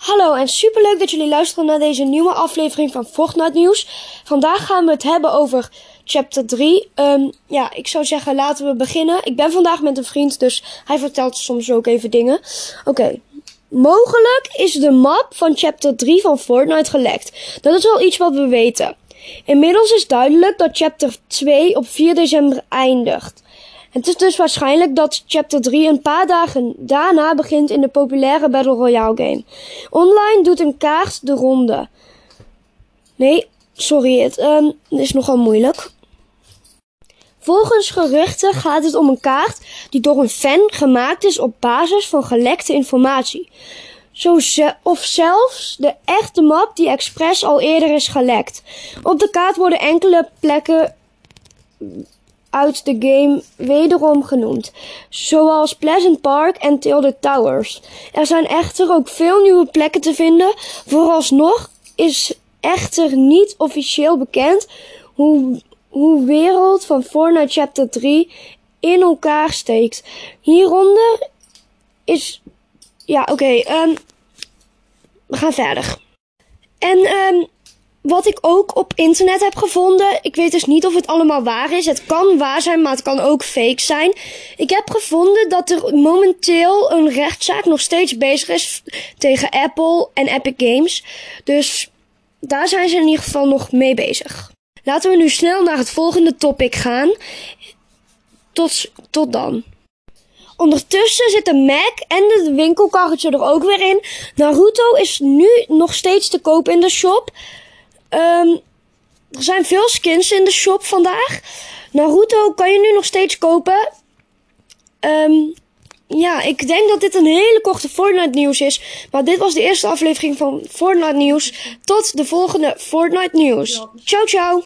Hallo en superleuk dat jullie luisteren naar deze nieuwe aflevering van Fortnite Nieuws. Vandaag gaan we het hebben over chapter 3. Um, ja, ik zou zeggen laten we beginnen. Ik ben vandaag met een vriend, dus hij vertelt soms ook even dingen. Oké. Mogelijk is de map van chapter 3 van Fortnite gelekt. Dat is al iets wat we weten. Inmiddels is duidelijk dat chapter 2 op 4 december eindigt. Het is dus waarschijnlijk dat chapter 3 een paar dagen daarna begint in de populaire Battle Royale game. Online doet een kaart de ronde. Nee, sorry, het um, is nogal moeilijk. Volgens geruchten gaat het om een kaart die door een fan gemaakt is op basis van gelekte informatie. Zo of zelfs de echte map die expres al eerder is gelekt. Op de kaart worden enkele plekken uit de game wederom genoemd, zoals Pleasant Park en Tilted Towers. Er zijn echter ook veel nieuwe plekken te vinden. Vooralsnog is echter niet officieel bekend hoe, hoe wereld van Fortnite Chapter 3 in elkaar steekt. Hieronder is. Ja, oké. Okay, um, we gaan verder. En um, wat ik ook op internet heb gevonden, ik weet dus niet of het allemaal waar is. Het kan waar zijn, maar het kan ook fake zijn. Ik heb gevonden dat er momenteel een rechtszaak nog steeds bezig is tegen Apple en Epic Games. Dus daar zijn ze in ieder geval nog mee bezig. Laten we nu snel naar het volgende topic gaan. Tot, tot dan. Ondertussen zit de Mac en de winkelkarretje er ook weer in. Naruto is nu nog steeds te koop in de shop. Um, er zijn veel skins in de shop vandaag. Naruto kan je nu nog steeds kopen. Um, ja, ik denk dat dit een hele korte Fortnite nieuws is. Maar dit was de eerste aflevering van Fortnite nieuws. Tot de volgende Fortnite nieuws. Ciao, ciao.